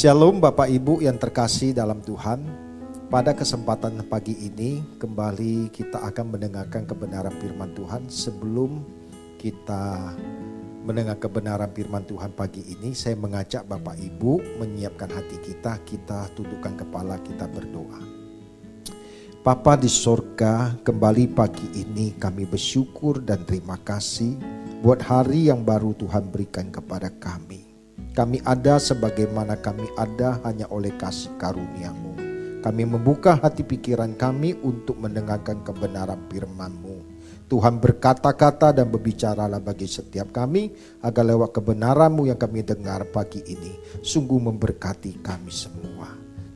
Shalom Bapak Ibu yang terkasih dalam Tuhan. Pada kesempatan pagi ini kembali kita akan mendengarkan kebenaran firman Tuhan. Sebelum kita mendengar kebenaran firman Tuhan pagi ini, saya mengajak Bapak Ibu menyiapkan hati kita, kita tundukkan kepala, kita berdoa. Papa di sorga, kembali pagi ini kami bersyukur dan terima kasih buat hari yang baru Tuhan berikan kepada kami. Kami ada sebagaimana kami ada hanya oleh kasih karuniamu. Kami membuka hati pikiran kami untuk mendengarkan kebenaran firman-Mu. Tuhan berkata-kata dan berbicaralah bagi setiap kami agar lewat kebenaran-Mu yang kami dengar pagi ini sungguh memberkati kami semua.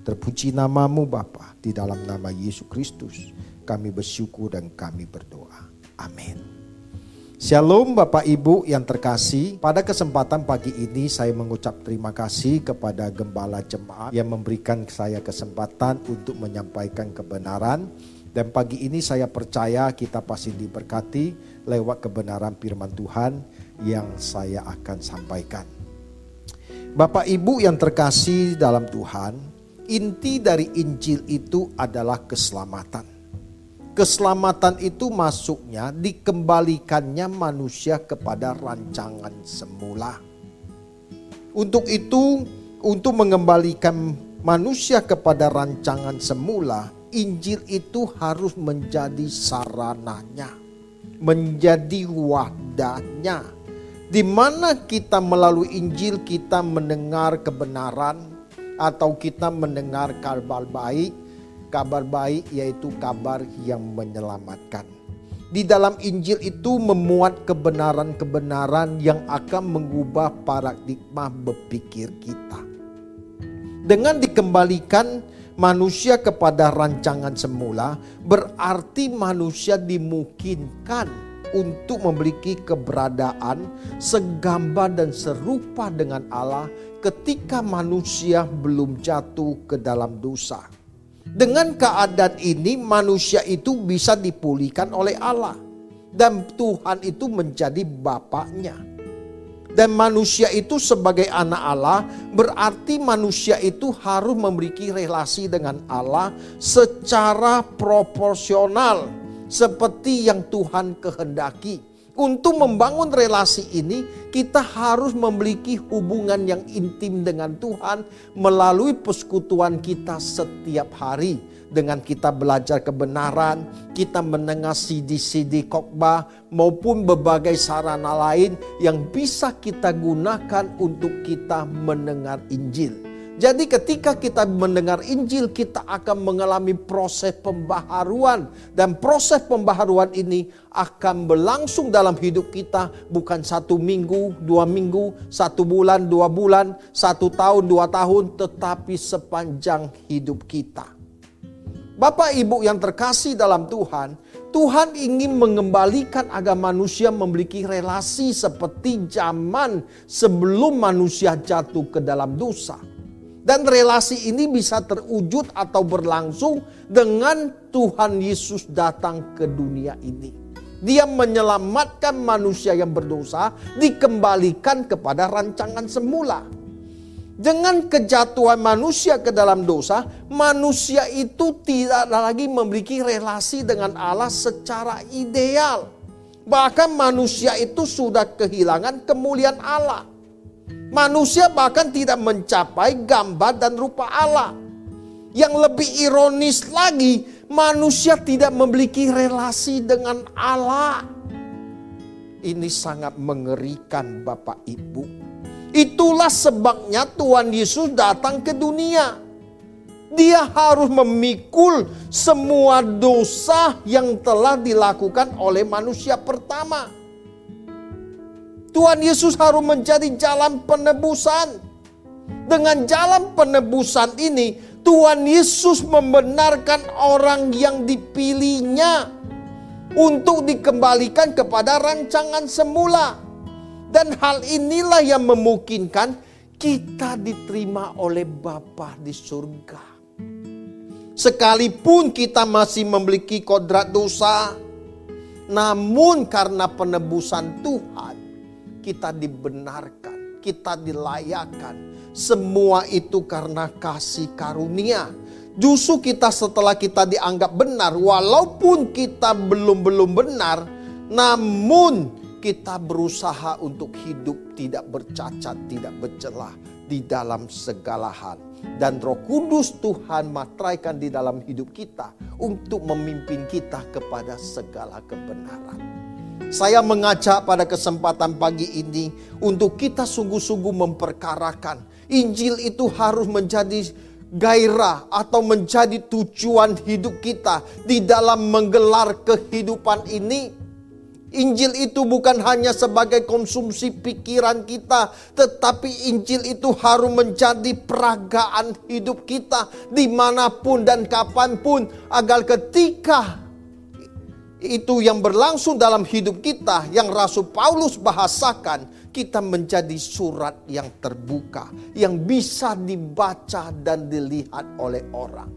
Terpuji namamu Bapa di dalam nama Yesus Kristus kami bersyukur dan kami berdoa. Amin. Shalom Bapak Ibu yang terkasih. Pada kesempatan pagi ini saya mengucap terima kasih kepada Gembala Jemaat yang memberikan saya kesempatan untuk menyampaikan kebenaran. Dan pagi ini saya percaya kita pasti diberkati lewat kebenaran firman Tuhan yang saya akan sampaikan. Bapak Ibu yang terkasih dalam Tuhan, inti dari Injil itu adalah keselamatan keselamatan itu masuknya dikembalikannya manusia kepada rancangan semula. Untuk itu, untuk mengembalikan manusia kepada rancangan semula, Injil itu harus menjadi sarananya, menjadi wadahnya. Di mana kita melalui Injil kita mendengar kebenaran atau kita mendengar kabar baik, kabar baik yaitu kabar yang menyelamatkan. Di dalam Injil itu memuat kebenaran-kebenaran yang akan mengubah paradigma berpikir kita. Dengan dikembalikan manusia kepada rancangan semula, berarti manusia dimungkinkan untuk memiliki keberadaan segambar dan serupa dengan Allah ketika manusia belum jatuh ke dalam dosa. Dengan keadaan ini manusia itu bisa dipulihkan oleh Allah. Dan Tuhan itu menjadi bapaknya. Dan manusia itu sebagai anak Allah berarti manusia itu harus memiliki relasi dengan Allah secara proporsional. Seperti yang Tuhan kehendaki. Untuk membangun relasi ini, kita harus memiliki hubungan yang intim dengan Tuhan melalui persekutuan kita setiap hari. Dengan kita belajar kebenaran, kita mendengar CD-CD khotbah maupun berbagai sarana lain yang bisa kita gunakan untuk kita mendengar Injil. Jadi ketika kita mendengar Injil kita akan mengalami proses pembaharuan. Dan proses pembaharuan ini akan berlangsung dalam hidup kita bukan satu minggu, dua minggu, satu bulan, dua bulan, satu tahun, dua tahun. Tetapi sepanjang hidup kita. Bapak ibu yang terkasih dalam Tuhan. Tuhan ingin mengembalikan agar manusia memiliki relasi seperti zaman sebelum manusia jatuh ke dalam dosa. Dan relasi ini bisa terwujud atau berlangsung dengan Tuhan Yesus datang ke dunia ini. Dia menyelamatkan manusia yang berdosa, dikembalikan kepada rancangan semula. Dengan kejatuhan manusia ke dalam dosa, manusia itu tidak lagi memiliki relasi dengan Allah secara ideal. Bahkan manusia itu sudah kehilangan kemuliaan Allah. Manusia bahkan tidak mencapai gambar dan rupa Allah. Yang lebih ironis lagi, manusia tidak memiliki relasi dengan Allah. Ini sangat mengerikan Bapak Ibu. Itulah sebabnya Tuhan Yesus datang ke dunia. Dia harus memikul semua dosa yang telah dilakukan oleh manusia pertama Tuhan Yesus harus menjadi jalan penebusan. Dengan jalan penebusan ini, Tuhan Yesus membenarkan orang yang dipilihnya untuk dikembalikan kepada rancangan semula. Dan hal inilah yang memungkinkan kita diterima oleh Bapa di surga. Sekalipun kita masih memiliki kodrat dosa, namun karena penebusan Tuhan, kita dibenarkan, kita dilayakan. Semua itu karena kasih karunia. Justru kita setelah kita dianggap benar, walaupun kita belum-belum benar, namun kita berusaha untuk hidup tidak bercacat, tidak bercelah di dalam segala hal. Dan roh kudus Tuhan matraikan di dalam hidup kita untuk memimpin kita kepada segala kebenaran. Saya mengajak pada kesempatan pagi ini untuk kita sungguh-sungguh memperkarakan. Injil itu harus menjadi gairah atau menjadi tujuan hidup kita di dalam menggelar kehidupan ini Injil itu bukan hanya sebagai konsumsi pikiran kita, tetapi Injil itu harus menjadi peragaan hidup kita di mana pun dan kapan pun, agar ketika itu yang berlangsung dalam hidup kita, yang Rasul Paulus bahasakan, kita menjadi surat yang terbuka, yang bisa dibaca dan dilihat oleh orang.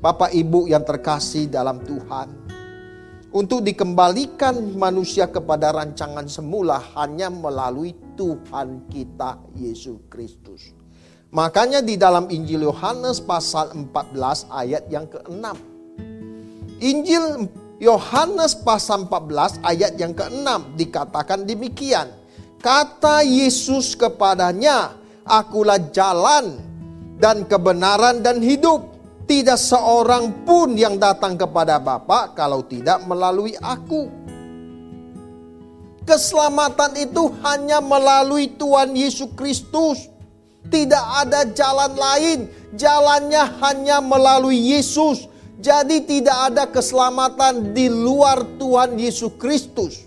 Bapak Ibu yang terkasih dalam Tuhan, untuk dikembalikan manusia kepada rancangan semula hanya melalui Tuhan kita Yesus Kristus. Makanya di dalam Injil Yohanes pasal 14 ayat yang ke-6. Injil Yohanes pasal 14 ayat yang ke-6 dikatakan demikian. Kata Yesus kepadanya, akulah jalan dan kebenaran dan hidup. Tidak seorang pun yang datang kepada Bapa kalau tidak melalui aku. Keselamatan itu hanya melalui Tuhan Yesus Kristus. Tidak ada jalan lain. Jalannya hanya melalui Yesus. Jadi tidak ada keselamatan di luar Tuhan Yesus Kristus.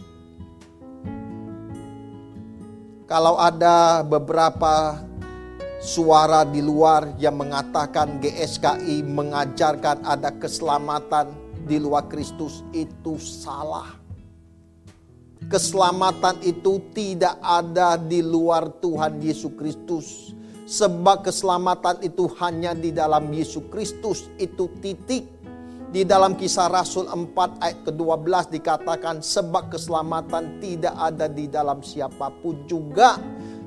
Kalau ada beberapa suara di luar yang mengatakan GSKI mengajarkan ada keselamatan di luar Kristus itu salah. Keselamatan itu tidak ada di luar Tuhan Yesus Kristus. Sebab keselamatan itu hanya di dalam Yesus Kristus. Itu titik. Di dalam kisah Rasul 4 ayat ke-12 dikatakan sebab keselamatan tidak ada di dalam siapa pun juga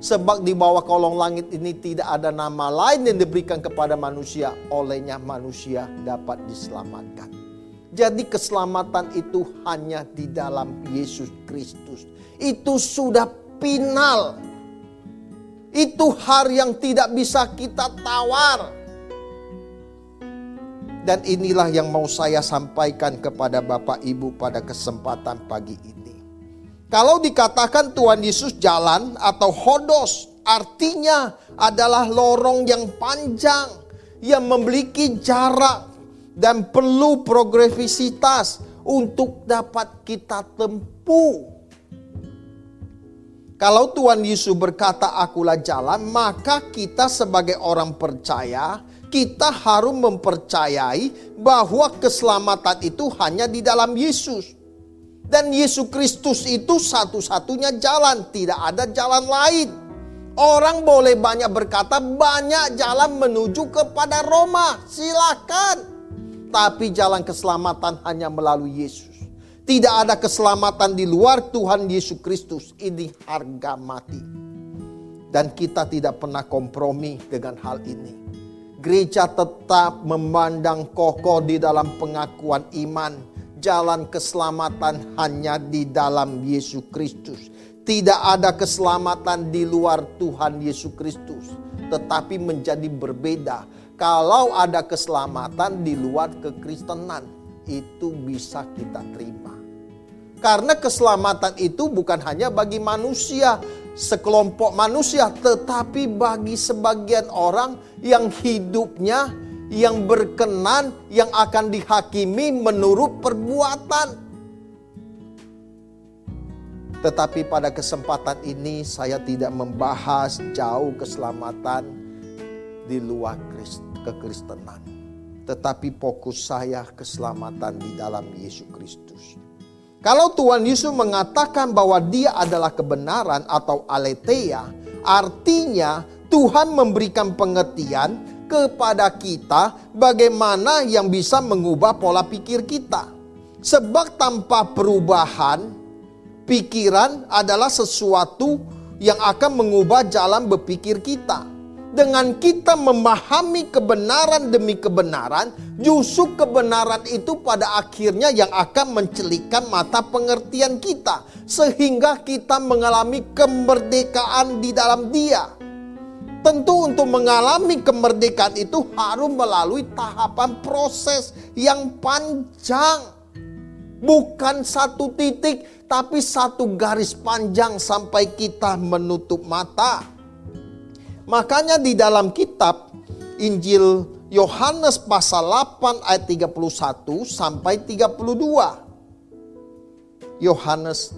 Sebab di bawah kolong langit ini tidak ada nama lain yang diberikan kepada manusia. Olehnya manusia dapat diselamatkan. Jadi keselamatan itu hanya di dalam Yesus Kristus. Itu sudah final. Itu hal yang tidak bisa kita tawar. Dan inilah yang mau saya sampaikan kepada Bapak Ibu pada kesempatan pagi ini. Kalau dikatakan Tuhan Yesus jalan atau hodos, artinya adalah lorong yang panjang yang memiliki jarak dan perlu progresivitas untuk dapat kita tempuh. Kalau Tuhan Yesus berkata akulah jalan, maka kita sebagai orang percaya, kita harus mempercayai bahwa keselamatan itu hanya di dalam Yesus. Dan Yesus Kristus itu satu-satunya jalan, tidak ada jalan lain. Orang boleh banyak berkata banyak jalan menuju kepada Roma, silakan. Tapi jalan keselamatan hanya melalui Yesus. Tidak ada keselamatan di luar Tuhan Yesus Kristus. Ini harga mati. Dan kita tidak pernah kompromi dengan hal ini. Gereja tetap memandang kokoh di dalam pengakuan iman jalan keselamatan hanya di dalam Yesus Kristus. Tidak ada keselamatan di luar Tuhan Yesus Kristus, tetapi menjadi berbeda. Kalau ada keselamatan di luar kekristenan, itu bisa kita terima. Karena keselamatan itu bukan hanya bagi manusia, sekelompok manusia, tetapi bagi sebagian orang yang hidupnya yang berkenan yang akan dihakimi menurut perbuatan. Tetapi pada kesempatan ini saya tidak membahas jauh keselamatan di luar kekristenan. Tetapi fokus saya keselamatan di dalam Yesus Kristus. Kalau Tuhan Yesus mengatakan bahwa dia adalah kebenaran atau aletheia, artinya Tuhan memberikan pengertian kepada kita bagaimana yang bisa mengubah pola pikir kita. Sebab tanpa perubahan, pikiran adalah sesuatu yang akan mengubah jalan berpikir kita. Dengan kita memahami kebenaran demi kebenaran, justru kebenaran itu pada akhirnya yang akan mencelikan mata pengertian kita, sehingga kita mengalami kemerdekaan di dalam Dia. Tentu, untuk mengalami kemerdekaan itu harus melalui tahapan proses yang panjang, bukan satu titik, tapi satu garis panjang sampai kita menutup mata. Makanya di dalam kitab Injil Yohanes pasal 8 ayat 31 sampai 32. Yohanes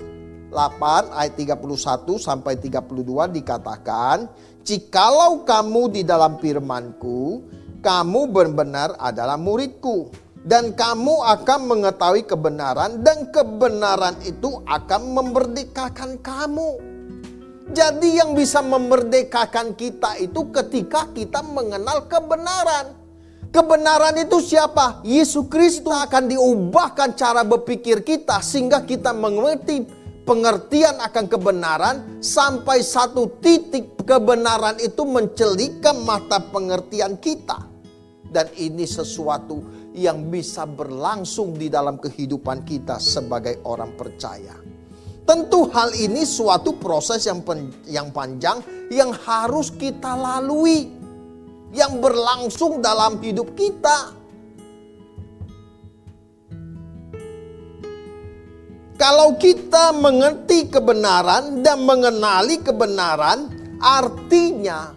8 ayat 31 sampai 32 dikatakan, "Jikalau kamu di dalam firman-Ku, kamu benar-benar adalah muridku, dan kamu akan mengetahui kebenaran dan kebenaran itu akan memerdekakan kamu." Jadi yang bisa memerdekakan kita itu ketika kita mengenal kebenaran. Kebenaran itu siapa? Yesus Kristus akan diubahkan cara berpikir kita sehingga kita mengerti pengertian akan kebenaran sampai satu titik kebenaran itu mencelikan mata pengertian kita. Dan ini sesuatu yang bisa berlangsung di dalam kehidupan kita sebagai orang percaya. Tentu hal ini suatu proses yang, pen, yang panjang yang harus kita lalui. Yang berlangsung dalam hidup kita. Kalau kita mengerti kebenaran dan mengenali kebenaran, artinya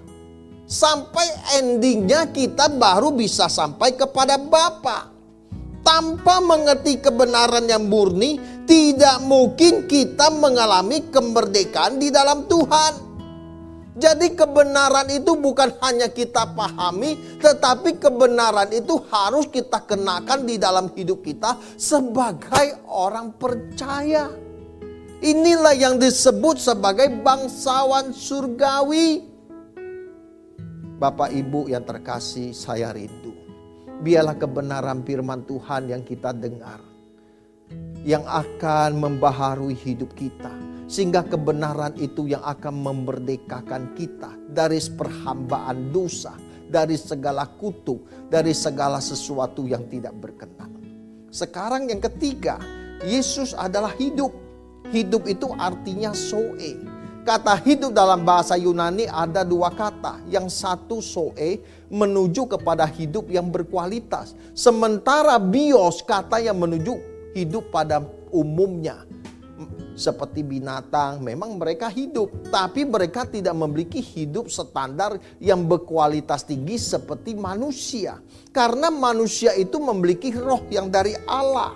sampai endingnya kita baru bisa sampai kepada Bapa. Tanpa mengerti kebenaran yang murni, tidak mungkin kita mengalami kemerdekaan di dalam Tuhan. Jadi kebenaran itu bukan hanya kita pahami, tetapi kebenaran itu harus kita kenakan di dalam hidup kita sebagai orang percaya. Inilah yang disebut sebagai bangsawan surgawi. Bapak Ibu yang terkasih, saya rindu. Biarlah kebenaran firman Tuhan yang kita dengar yang akan membaharui hidup kita. Sehingga kebenaran itu yang akan memerdekakan kita dari perhambaan dosa, dari segala kutuk, dari segala sesuatu yang tidak berkenan. Sekarang yang ketiga, Yesus adalah hidup. Hidup itu artinya soe. Kata hidup dalam bahasa Yunani ada dua kata. Yang satu soe menuju kepada hidup yang berkualitas. Sementara bios kata yang menuju hidup pada umumnya seperti binatang, memang mereka hidup, tapi mereka tidak memiliki hidup standar yang berkualitas tinggi seperti manusia, karena manusia itu memiliki roh yang dari Allah.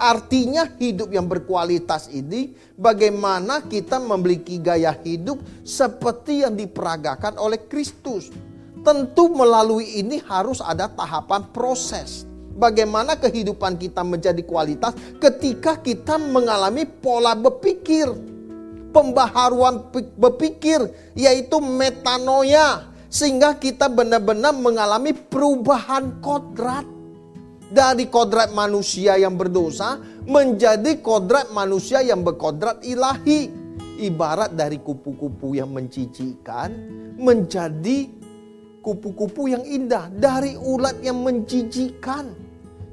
Artinya, hidup yang berkualitas ini, bagaimana kita memiliki gaya hidup seperti yang diperagakan oleh Kristus. Tentu, melalui ini harus ada tahapan proses bagaimana kehidupan kita menjadi kualitas ketika kita mengalami pola berpikir. Pembaharuan berpikir yaitu metanoia. Sehingga kita benar-benar mengalami perubahan kodrat. Dari kodrat manusia yang berdosa menjadi kodrat manusia yang berkodrat ilahi. Ibarat dari kupu-kupu yang mencicikan menjadi kupu-kupu yang indah. Dari ulat yang menjijikan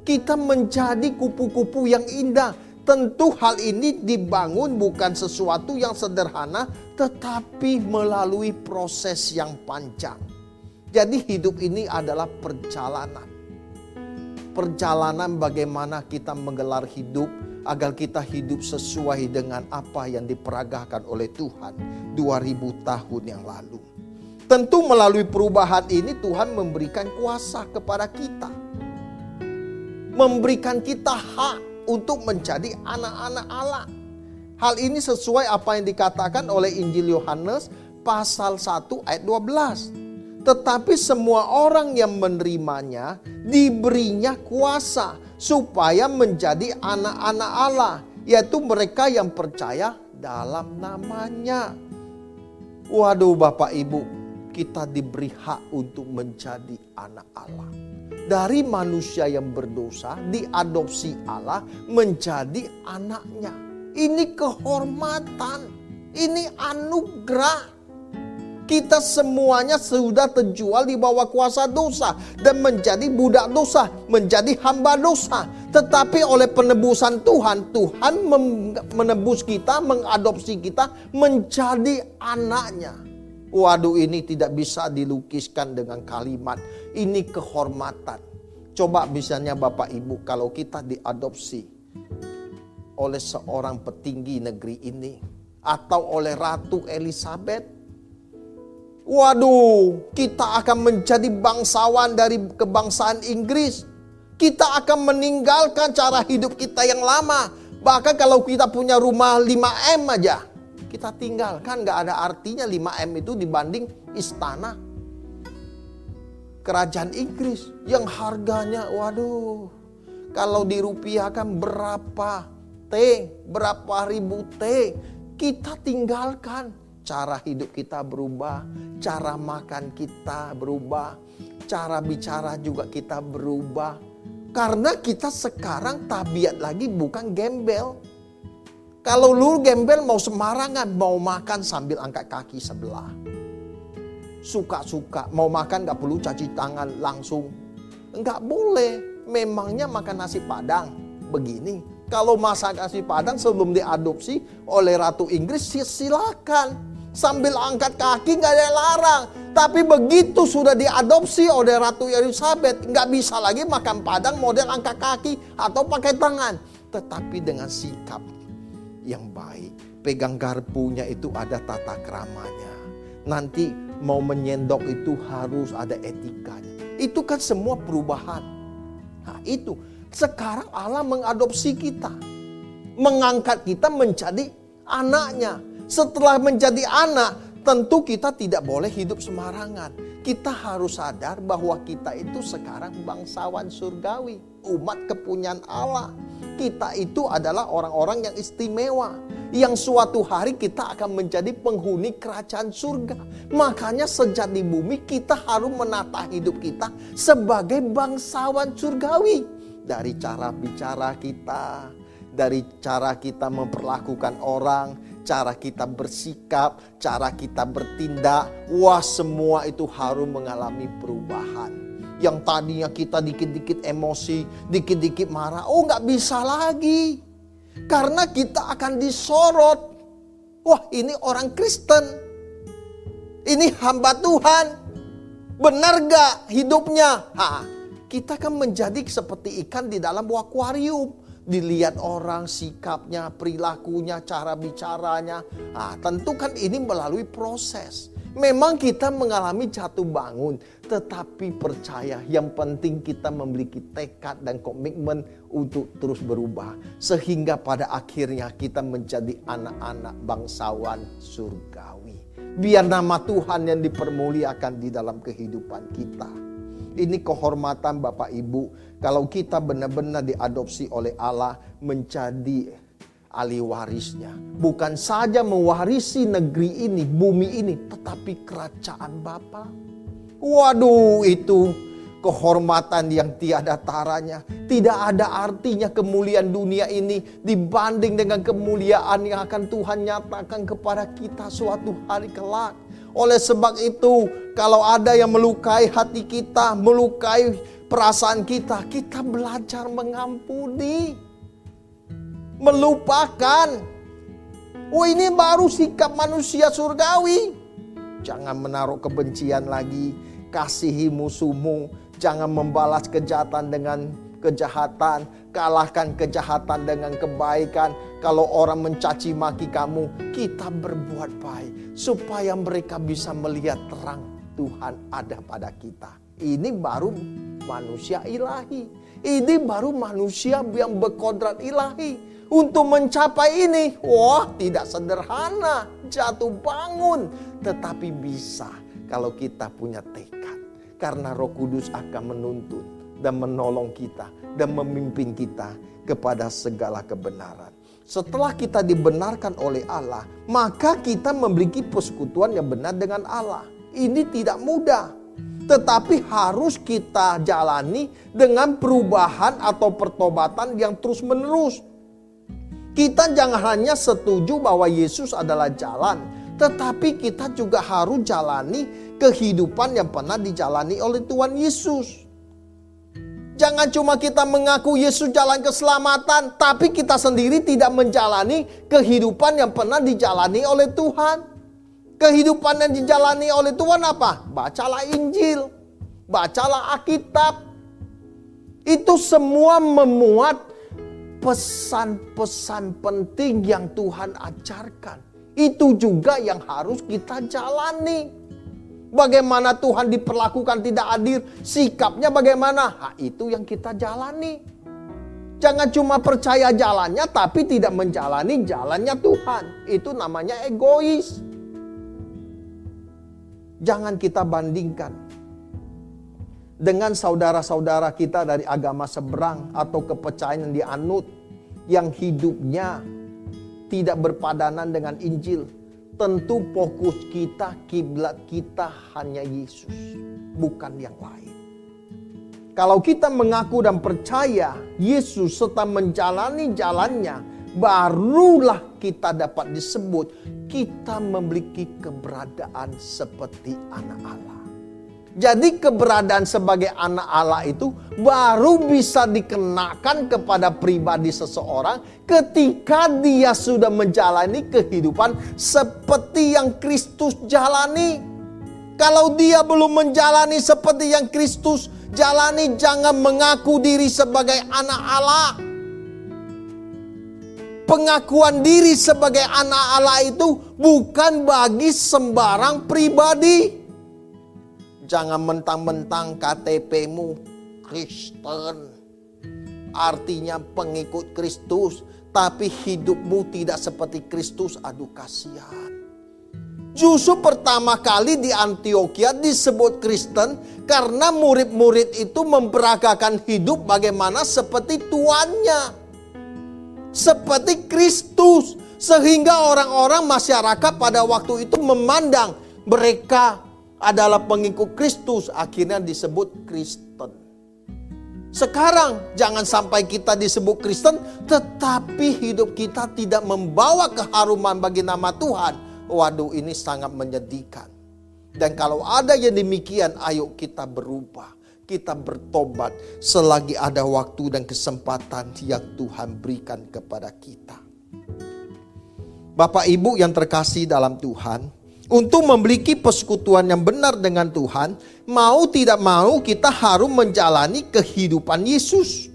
kita menjadi kupu-kupu yang indah. Tentu hal ini dibangun bukan sesuatu yang sederhana, tetapi melalui proses yang panjang. Jadi, hidup ini adalah perjalanan. Perjalanan bagaimana kita menggelar hidup agar kita hidup sesuai dengan apa yang diperagakan oleh Tuhan 2000 tahun yang lalu. Tentu melalui perubahan ini Tuhan memberikan kuasa kepada kita memberikan kita hak untuk menjadi anak-anak Allah. Hal ini sesuai apa yang dikatakan oleh Injil Yohanes pasal 1 ayat 12. Tetapi semua orang yang menerimanya diberinya kuasa supaya menjadi anak-anak Allah, yaitu mereka yang percaya dalam namanya. Waduh Bapak Ibu, kita diberi hak untuk menjadi anak Allah dari manusia yang berdosa diadopsi Allah menjadi anaknya. Ini kehormatan. Ini anugerah. Kita semuanya sudah terjual di bawah kuasa dosa dan menjadi budak dosa, menjadi hamba dosa. Tetapi oleh penebusan Tuhan, Tuhan menebus kita, mengadopsi kita menjadi anaknya. Waduh ini tidak bisa dilukiskan dengan kalimat. Ini kehormatan. Coba misalnya Bapak Ibu kalau kita diadopsi oleh seorang petinggi negeri ini. Atau oleh Ratu Elizabeth Waduh, kita akan menjadi bangsawan dari kebangsaan Inggris. Kita akan meninggalkan cara hidup kita yang lama. Bahkan kalau kita punya rumah 5M aja, kita tinggalkan. Gak ada artinya 5M itu dibanding istana. Kerajaan Inggris yang harganya, waduh, kalau dirupiahkan berapa T, berapa ribu T, kita tinggalkan cara hidup kita berubah, cara makan kita berubah, cara bicara juga kita berubah. Karena kita sekarang tabiat lagi bukan gembel. Kalau lu gembel mau semarangan, mau makan sambil angkat kaki sebelah. Suka-suka, mau makan gak perlu caci tangan langsung. Enggak boleh, memangnya makan nasi padang begini. Kalau masak nasi padang sebelum diadopsi oleh Ratu Inggris silakan sambil angkat kaki nggak ada yang larang. Tapi begitu sudah diadopsi oleh Ratu Elizabeth, nggak bisa lagi makan padang model angkat kaki atau pakai tangan. Tetapi dengan sikap yang baik. Pegang garpunya itu ada tata keramanya. Nanti mau menyendok itu harus ada etikanya. Itu kan semua perubahan. Nah itu, sekarang Allah mengadopsi kita. Mengangkat kita menjadi anaknya. Setelah menjadi anak, tentu kita tidak boleh hidup sembarangan. Kita harus sadar bahwa kita itu sekarang bangsawan surgawi, umat kepunyaan Allah. Kita itu adalah orang-orang yang istimewa, yang suatu hari kita akan menjadi penghuni kerajaan surga. Makanya sejak di bumi kita harus menata hidup kita sebagai bangsawan surgawi. Dari cara bicara kita, dari cara kita memperlakukan orang, cara kita bersikap, cara kita bertindak, wah semua itu harus mengalami perubahan. Yang tadinya kita dikit-dikit emosi, dikit-dikit marah, oh nggak bisa lagi. Karena kita akan disorot. Wah ini orang Kristen. Ini hamba Tuhan. Benar gak hidupnya? Ha, kita kan menjadi seperti ikan di dalam akuarium dilihat orang sikapnya, perilakunya, cara bicaranya. Ah, tentu kan ini melalui proses. Memang kita mengalami jatuh bangun, tetapi percaya yang penting kita memiliki tekad dan komitmen untuk terus berubah. Sehingga pada akhirnya kita menjadi anak-anak bangsawan surgawi. Biar nama Tuhan yang dipermuliakan di dalam kehidupan kita. Ini kehormatan Bapak Ibu kalau kita benar-benar diadopsi oleh Allah menjadi ahli warisnya. Bukan saja mewarisi negeri ini, bumi ini, tetapi kerajaan Bapa. Waduh, itu kehormatan yang tiada taranya. Tidak ada artinya kemuliaan dunia ini dibanding dengan kemuliaan yang akan Tuhan nyatakan kepada kita suatu hari kelak. Oleh sebab itu, kalau ada yang melukai hati kita, melukai perasaan kita, kita belajar mengampuni, melupakan. Oh ini baru sikap manusia surgawi. Jangan menaruh kebencian lagi, kasihi musuhmu, jangan membalas kejahatan dengan kejahatan, kalahkan kejahatan dengan kebaikan. Kalau orang mencaci maki kamu, kita berbuat baik supaya mereka bisa melihat terang Tuhan ada pada kita. Ini baru manusia ilahi. Ini baru manusia yang berkodrat ilahi. Untuk mencapai ini, wah tidak sederhana, jatuh bangun. Tetapi bisa kalau kita punya tekad. Karena roh kudus akan menuntun dan menolong kita dan memimpin kita kepada segala kebenaran. Setelah kita dibenarkan oleh Allah, maka kita memiliki persekutuan yang benar dengan Allah. Ini tidak mudah tetapi harus kita jalani dengan perubahan atau pertobatan yang terus-menerus. Kita jangan hanya setuju bahwa Yesus adalah jalan, tetapi kita juga harus jalani kehidupan yang pernah dijalani oleh Tuhan Yesus. Jangan cuma kita mengaku Yesus jalan keselamatan, tapi kita sendiri tidak menjalani kehidupan yang pernah dijalani oleh Tuhan. Kehidupan yang dijalani oleh Tuhan apa? Bacalah Injil, bacalah Alkitab. Itu semua memuat pesan-pesan penting yang Tuhan ajarkan. Itu juga yang harus kita jalani. Bagaimana Tuhan diperlakukan tidak adil, sikapnya bagaimana? Ha, itu yang kita jalani. Jangan cuma percaya jalannya tapi tidak menjalani jalannya Tuhan. Itu namanya egois. Jangan kita bandingkan dengan saudara-saudara kita dari agama seberang atau kepercayaan yang dianut yang hidupnya tidak berpadanan dengan Injil. Tentu fokus kita, kiblat kita hanya Yesus, bukan yang lain. Kalau kita mengaku dan percaya Yesus serta menjalani jalannya, barulah kita dapat disebut kita memiliki keberadaan seperti anak Allah. Jadi keberadaan sebagai anak Allah itu baru bisa dikenakan kepada pribadi seseorang ketika dia sudah menjalani kehidupan seperti yang Kristus jalani. Kalau dia belum menjalani seperti yang Kristus jalani, jangan mengaku diri sebagai anak Allah. Pengakuan diri sebagai anak Allah itu bukan bagi sembarang pribadi. Jangan mentang-mentang KTP-mu Kristen. Artinya pengikut Kristus. Tapi hidupmu tidak seperti Kristus. Aduh kasihan. Justru pertama kali di Antioquia disebut Kristen karena murid-murid itu memperagakan hidup bagaimana seperti tuannya. Seperti Kristus. Sehingga orang-orang masyarakat pada waktu itu memandang mereka adalah pengikut Kristus, akhirnya disebut Kristen. Sekarang jangan sampai kita disebut Kristen, tetapi hidup kita tidak membawa keharuman bagi nama Tuhan. Waduh, ini sangat menyedihkan. Dan kalau ada yang demikian, ayo kita berubah. Kita bertobat selagi ada waktu dan kesempatan yang Tuhan berikan kepada kita. Bapak Ibu yang terkasih dalam Tuhan, untuk memiliki persekutuan yang benar dengan Tuhan, mau tidak mau kita harus menjalani kehidupan Yesus.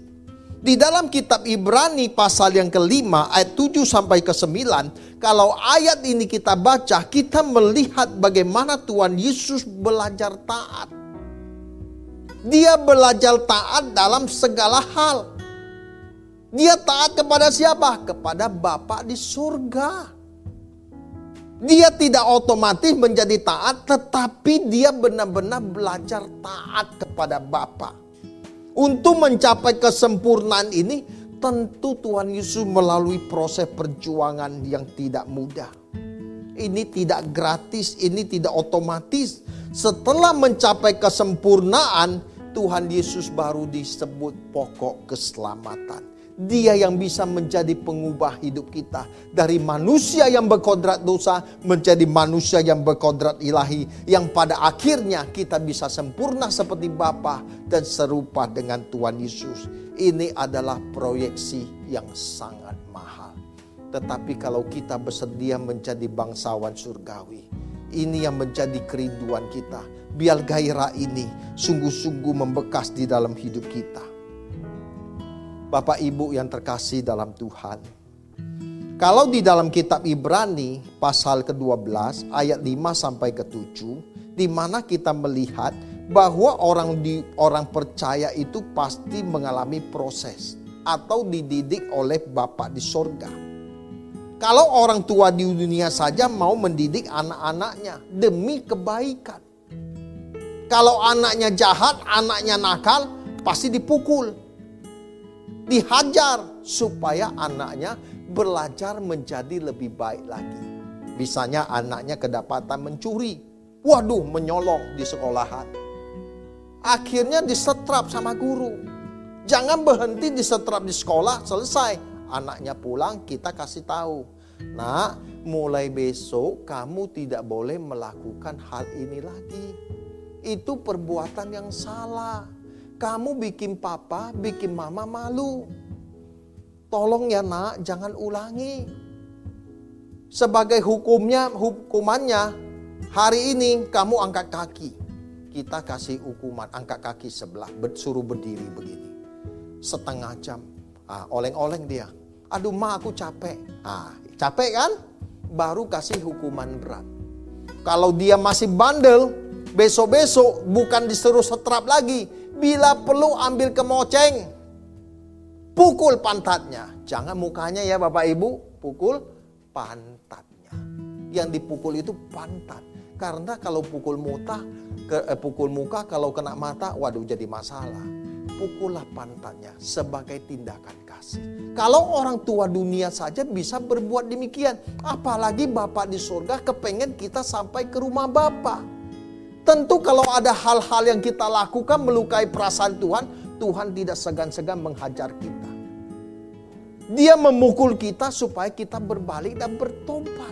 Di dalam kitab Ibrani pasal yang kelima ayat 7 sampai ke 9, kalau ayat ini kita baca, kita melihat bagaimana Tuhan Yesus belajar taat. Dia belajar taat dalam segala hal. Dia taat kepada siapa? Kepada Bapa di surga. Dia tidak otomatis menjadi taat, tetapi dia benar-benar belajar taat kepada Bapa. Untuk mencapai kesempurnaan ini, tentu Tuhan Yesus melalui proses perjuangan yang tidak mudah. Ini tidak gratis, ini tidak otomatis. Setelah mencapai kesempurnaan, Tuhan Yesus baru disebut pokok keselamatan. Dia yang bisa menjadi pengubah hidup kita. Dari manusia yang berkodrat dosa menjadi manusia yang berkodrat ilahi. Yang pada akhirnya kita bisa sempurna seperti Bapa dan serupa dengan Tuhan Yesus. Ini adalah proyeksi yang sangat mahal. Tetapi kalau kita bersedia menjadi bangsawan surgawi. Ini yang menjadi kerinduan kita. Biar gairah ini sungguh-sungguh membekas di dalam hidup kita Bapak Ibu yang terkasih dalam Tuhan. Kalau di dalam kitab Ibrani pasal ke-12 ayat 5 sampai ke-7 di mana kita melihat bahwa orang di orang percaya itu pasti mengalami proses atau dididik oleh Bapak di sorga. Kalau orang tua di dunia saja mau mendidik anak-anaknya demi kebaikan. Kalau anaknya jahat, anaknya nakal, pasti dipukul dihajar supaya anaknya belajar menjadi lebih baik lagi. Misalnya anaknya kedapatan mencuri. Waduh, menyolong di sekolahan. Akhirnya disetrap sama guru. Jangan berhenti disetrap di sekolah, selesai. anaknya pulang, kita kasih tahu. Nah, mulai besok kamu tidak boleh melakukan hal ini lagi. Itu perbuatan yang salah. Kamu bikin papa, bikin mama malu. Tolong ya nak, jangan ulangi. Sebagai hukumnya, hukumannya, hari ini kamu angkat kaki. Kita kasih hukuman, angkat kaki sebelah, suruh berdiri begini. Setengah jam, ah, oleng-oleng dia. Aduh ma aku capek. Ah, capek kan? Baru kasih hukuman berat. Kalau dia masih bandel, besok-besok bukan disuruh setrap lagi. Bila perlu ambil kemoceng. Pukul pantatnya. Jangan mukanya ya Bapak Ibu, pukul pantatnya. Yang dipukul itu pantat. Karena kalau pukul muka, eh, pukul muka kalau kena mata, waduh jadi masalah. Pukullah pantatnya sebagai tindakan kasih. Kalau orang tua dunia saja bisa berbuat demikian, apalagi Bapak di surga kepengen kita sampai ke rumah Bapak. Tentu kalau ada hal-hal yang kita lakukan melukai perasaan Tuhan, Tuhan tidak segan-segan menghajar kita. Dia memukul kita supaya kita berbalik dan bertobat.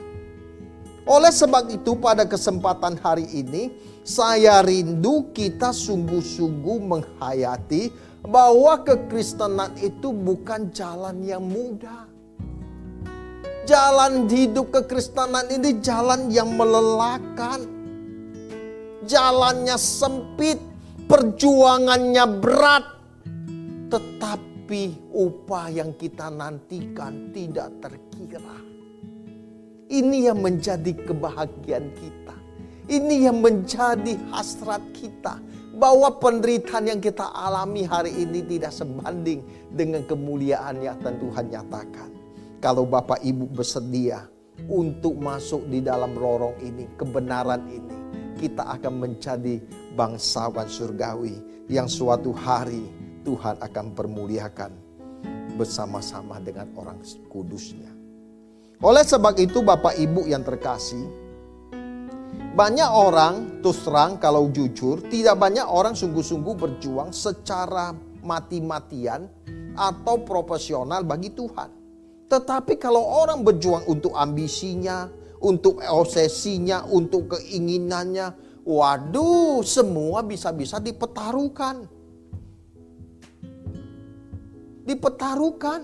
Oleh sebab itu pada kesempatan hari ini saya rindu kita sungguh-sungguh menghayati bahwa kekristenan itu bukan jalan yang mudah. Jalan hidup kekristenan ini jalan yang melelahkan jalannya sempit, perjuangannya berat, tetapi upah yang kita nantikan tidak terkira. Ini yang menjadi kebahagiaan kita. Ini yang menjadi hasrat kita. Bahwa penderitaan yang kita alami hari ini tidak sebanding dengan kemuliaan yang Tuhan nyatakan. Kalau Bapak Ibu bersedia untuk masuk di dalam lorong ini, kebenaran ini kita akan menjadi bangsawan surgawi yang suatu hari Tuhan akan permuliakan bersama-sama dengan orang kudusnya. Oleh sebab itu Bapak Ibu yang terkasih, banyak orang terus terang kalau jujur, tidak banyak orang sungguh-sungguh berjuang secara mati-matian atau profesional bagi Tuhan. Tetapi kalau orang berjuang untuk ambisinya, untuk obsesinya, untuk keinginannya. Waduh, semua bisa-bisa dipetarukan. Dipetarukan.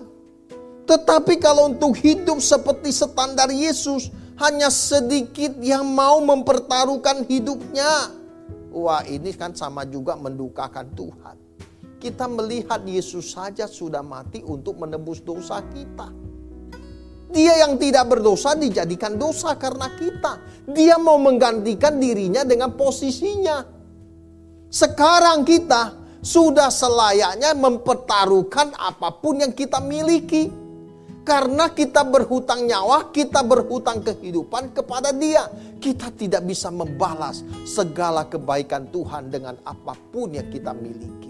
Tetapi kalau untuk hidup seperti standar Yesus, hanya sedikit yang mau mempertaruhkan hidupnya. Wah ini kan sama juga mendukakan Tuhan. Kita melihat Yesus saja sudah mati untuk menebus dosa kita. Dia yang tidak berdosa dijadikan dosa karena kita. Dia mau menggantikan dirinya dengan posisinya. Sekarang kita sudah selayaknya mempertaruhkan apa pun yang kita miliki. Karena kita berhutang nyawa, kita berhutang kehidupan kepada dia. Kita tidak bisa membalas segala kebaikan Tuhan dengan apa pun yang kita miliki.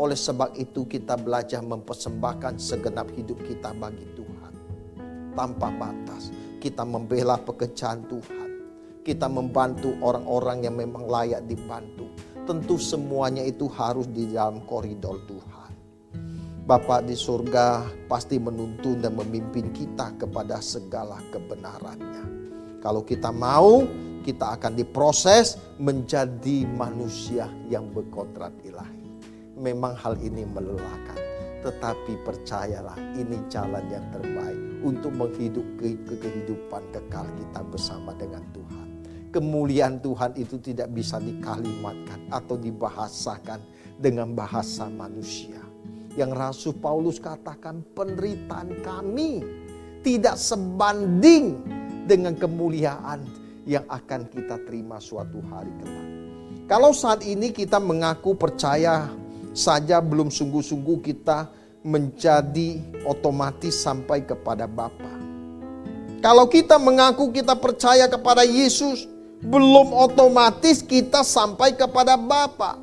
Oleh sebab itu kita belajar mempersembahkan segenap hidup kita bagi Tuhan tanpa batas. Kita membela pekerjaan Tuhan. Kita membantu orang-orang yang memang layak dibantu. Tentu semuanya itu harus di dalam koridor Tuhan. Bapak di surga pasti menuntun dan memimpin kita kepada segala kebenarannya. Kalau kita mau, kita akan diproses menjadi manusia yang berkodrat ilahi. Memang hal ini melelahkan, tetapi percayalah ini jalan yang terbaik untuk menghidup ke, ke kehidupan kekal kita bersama dengan Tuhan. Kemuliaan Tuhan itu tidak bisa dikalimatkan atau dibahasakan dengan bahasa manusia. Yang Rasul Paulus katakan penderitaan kami tidak sebanding dengan kemuliaan yang akan kita terima suatu hari kelak. Kalau saat ini kita mengaku percaya saja belum sungguh-sungguh kita menjadi otomatis sampai kepada Bapa. Kalau kita mengaku kita percaya kepada Yesus, belum otomatis kita sampai kepada Bapa.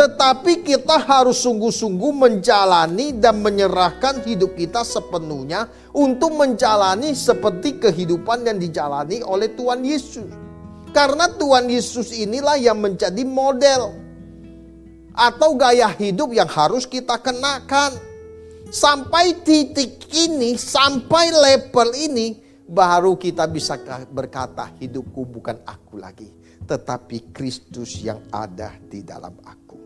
Tetapi kita harus sungguh-sungguh menjalani dan menyerahkan hidup kita sepenuhnya untuk menjalani seperti kehidupan yang dijalani oleh Tuhan Yesus. Karena Tuhan Yesus inilah yang menjadi model atau gaya hidup yang harus kita kenakan. Sampai titik ini, sampai level ini, baru kita bisa berkata hidupku bukan aku lagi. Tetapi Kristus yang ada di dalam aku.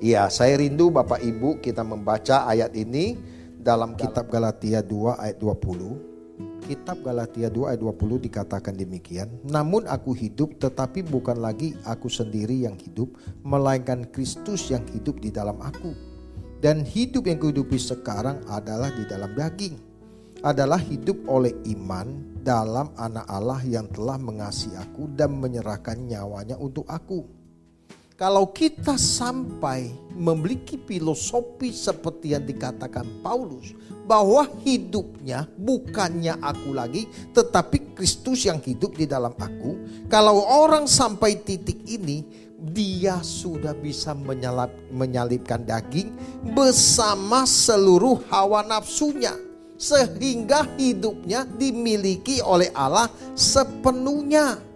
Iya, saya rindu Bapak Ibu kita membaca ayat ini dalam kitab Galatia 2 ayat 20. Kitab Galatia 2 ayat 20 dikatakan demikian. Namun aku hidup tetapi bukan lagi aku sendiri yang hidup. Melainkan Kristus yang hidup di dalam aku. Dan hidup yang kuhidupi sekarang adalah di dalam daging. Adalah hidup oleh iman dalam anak Allah yang telah mengasihi aku dan menyerahkan nyawanya untuk aku. Kalau kita sampai memiliki filosofi seperti yang dikatakan Paulus, bahwa hidupnya bukannya aku lagi, tetapi Kristus yang hidup di dalam aku. Kalau orang sampai titik ini, dia sudah bisa menyalip, menyalipkan daging bersama seluruh hawa nafsunya, sehingga hidupnya dimiliki oleh Allah sepenuhnya.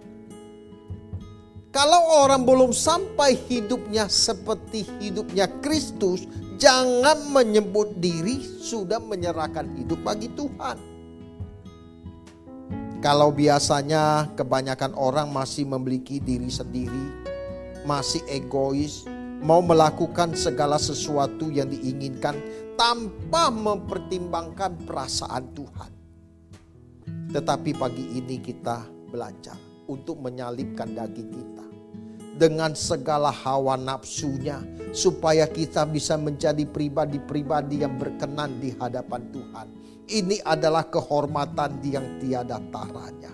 Kalau orang belum sampai hidupnya seperti hidupnya Kristus, jangan menyebut diri sudah menyerahkan hidup bagi Tuhan. Kalau biasanya kebanyakan orang masih memiliki diri sendiri, masih egois, mau melakukan segala sesuatu yang diinginkan tanpa mempertimbangkan perasaan Tuhan. Tetapi pagi ini kita belajar untuk menyalipkan daging kita dengan segala hawa nafsunya supaya kita bisa menjadi pribadi-pribadi yang berkenan di hadapan Tuhan. Ini adalah kehormatan yang tiada taranya.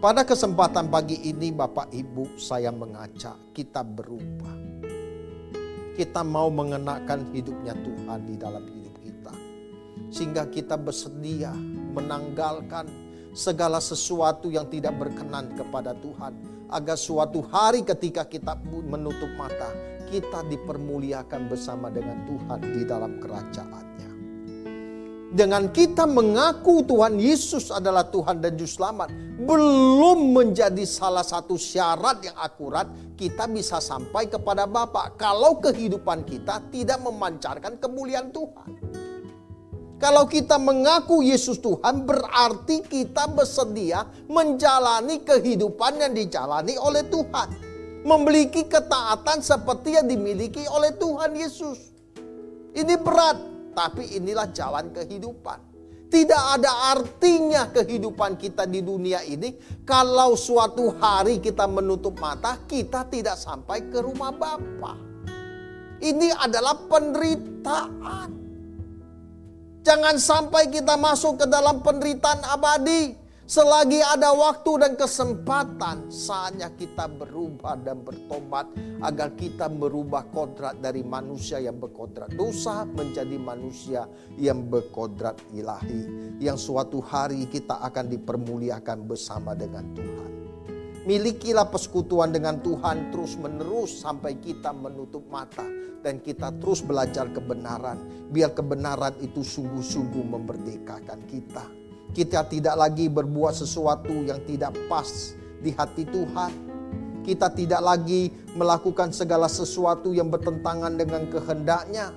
Pada kesempatan pagi ini Bapak Ibu saya mengajak kita berubah. Kita mau mengenakan hidupnya Tuhan di dalam hidup kita. Sehingga kita bersedia menanggalkan segala sesuatu yang tidak berkenan kepada Tuhan agar suatu hari ketika kita menutup mata, kita dipermuliakan bersama dengan Tuhan di dalam kerajaannya. Dengan kita mengaku Tuhan Yesus adalah Tuhan dan Juru Selamat, belum menjadi salah satu syarat yang akurat kita bisa sampai kepada Bapa kalau kehidupan kita tidak memancarkan kemuliaan Tuhan. Kalau kita mengaku Yesus Tuhan berarti kita bersedia menjalani kehidupan yang dijalani oleh Tuhan. Memiliki ketaatan seperti yang dimiliki oleh Tuhan Yesus. Ini berat, tapi inilah jalan kehidupan. Tidak ada artinya kehidupan kita di dunia ini kalau suatu hari kita menutup mata, kita tidak sampai ke rumah Bapa. Ini adalah penderitaan. Jangan sampai kita masuk ke dalam penderitaan abadi. Selagi ada waktu dan kesempatan, saatnya kita berubah dan bertobat agar kita merubah kodrat dari manusia yang berkodrat dosa menjadi manusia yang berkodrat ilahi. Yang suatu hari kita akan dipermuliakan bersama dengan Tuhan. Milikilah persekutuan dengan Tuhan terus menerus sampai kita menutup mata dan kita terus belajar kebenaran. Biar kebenaran itu sungguh-sungguh memerdekakan kita. Kita tidak lagi berbuat sesuatu yang tidak pas di hati Tuhan. Kita tidak lagi melakukan segala sesuatu yang bertentangan dengan kehendaknya.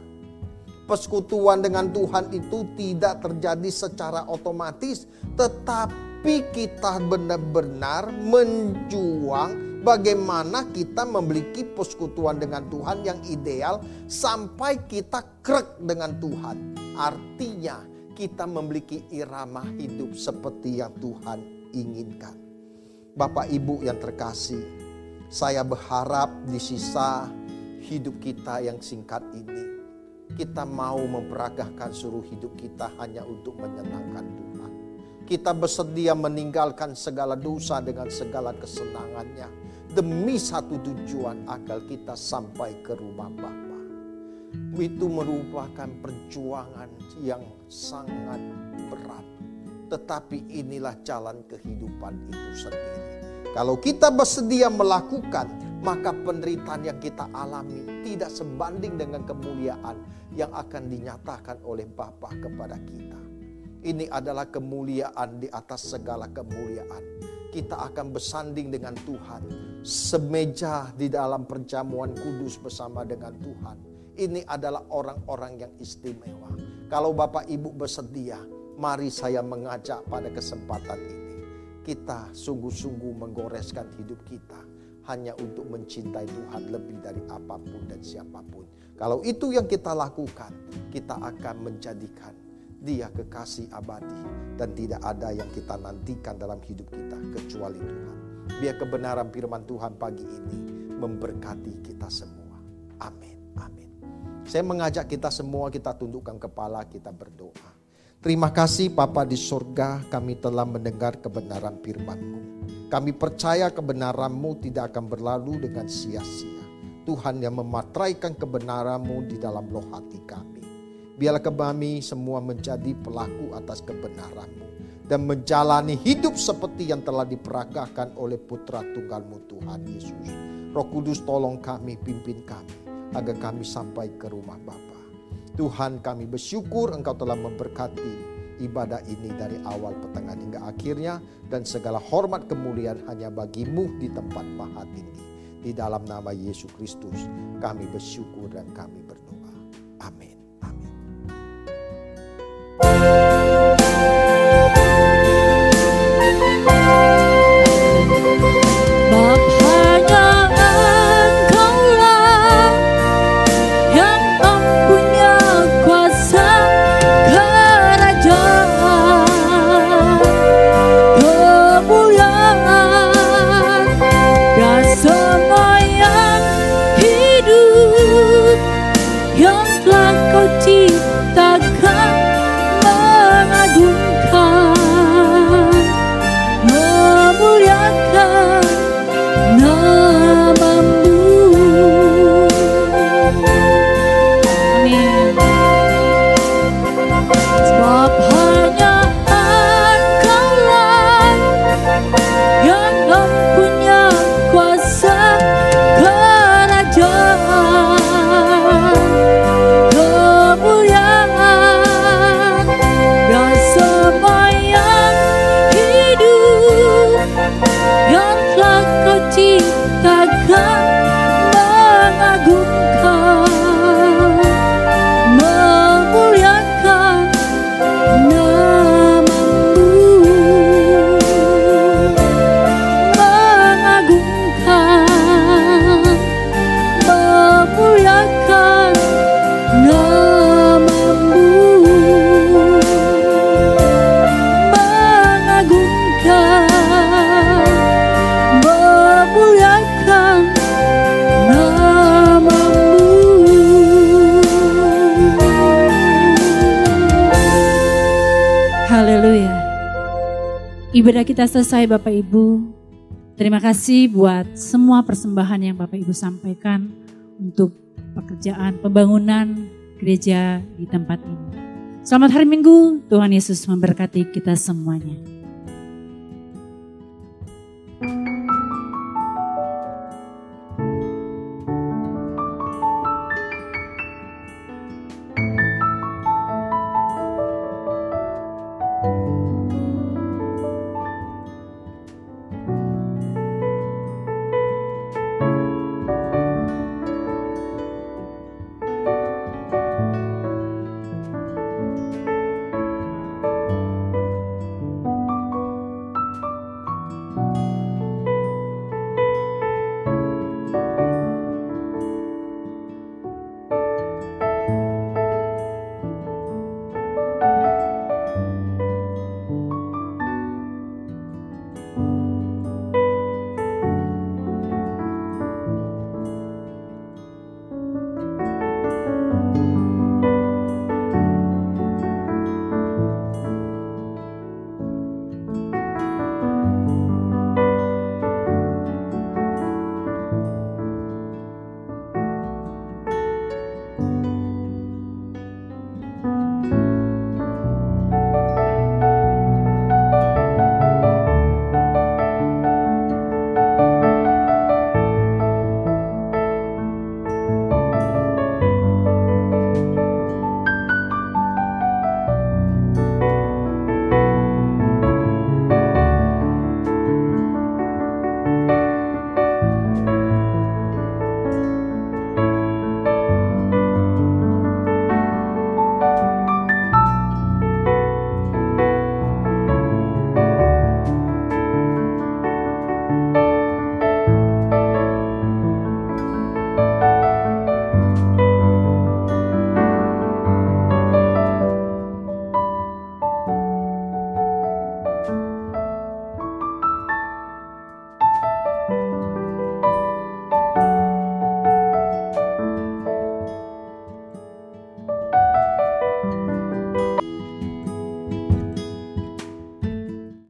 Persekutuan dengan Tuhan itu tidak terjadi secara otomatis, tetapi tapi kita benar-benar menjuang bagaimana kita memiliki persekutuan dengan Tuhan yang ideal sampai kita krek dengan Tuhan. Artinya kita memiliki irama hidup seperti yang Tuhan inginkan. Bapak Ibu yang terkasih, saya berharap di sisa hidup kita yang singkat ini, kita mau memperagahkan seluruh hidup kita hanya untuk menyenangkan Tuhan kita bersedia meninggalkan segala dosa dengan segala kesenangannya. Demi satu tujuan agar kita sampai ke rumah Bapa. Itu merupakan perjuangan yang sangat berat. Tetapi inilah jalan kehidupan itu sendiri. Kalau kita bersedia melakukan, maka penderitaan yang kita alami tidak sebanding dengan kemuliaan yang akan dinyatakan oleh Bapa kepada kita. Ini adalah kemuliaan di atas segala kemuliaan. Kita akan bersanding dengan Tuhan. Semeja di dalam perjamuan kudus bersama dengan Tuhan. Ini adalah orang-orang yang istimewa. Kalau Bapak Ibu bersedia, mari saya mengajak pada kesempatan ini. Kita sungguh-sungguh menggoreskan hidup kita hanya untuk mencintai Tuhan lebih dari apa pun dan siapa pun. Kalau itu yang kita lakukan, kita akan menjadikan dia kekasih abadi dan tidak ada yang kita nantikan dalam hidup kita kecuali Tuhan. Biar kebenaran firman Tuhan pagi ini memberkati kita semua. Amin. Amin. Saya mengajak kita semua kita tundukkan kepala, kita berdoa. Terima kasih Bapa di surga kami telah mendengar kebenaran firman-Mu. Kami percaya kebenaran-Mu tidak akan berlalu dengan sia-sia. Tuhan yang mematraikan kebenaran-Mu di dalam loh hati kami. Biarlah kami semua menjadi pelaku atas kebenaran-Mu. Dan menjalani hidup seperti yang telah diperagakan oleh putra tunggalmu Tuhan Yesus. Roh Kudus tolong kami, pimpin kami. Agar kami sampai ke rumah Bapa. Tuhan kami bersyukur Engkau telah memberkati ibadah ini dari awal pertengahan hingga akhirnya dan segala hormat kemuliaan hanya bagimu di tempat maha tinggi. Di dalam nama Yesus Kristus kami bersyukur dan kami berdoa. Amin. Amin. Ibadah kita selesai Bapak Ibu. Terima kasih buat semua persembahan yang Bapak Ibu sampaikan untuk pekerjaan pembangunan gereja di tempat ini. Selamat hari Minggu, Tuhan Yesus memberkati kita semuanya.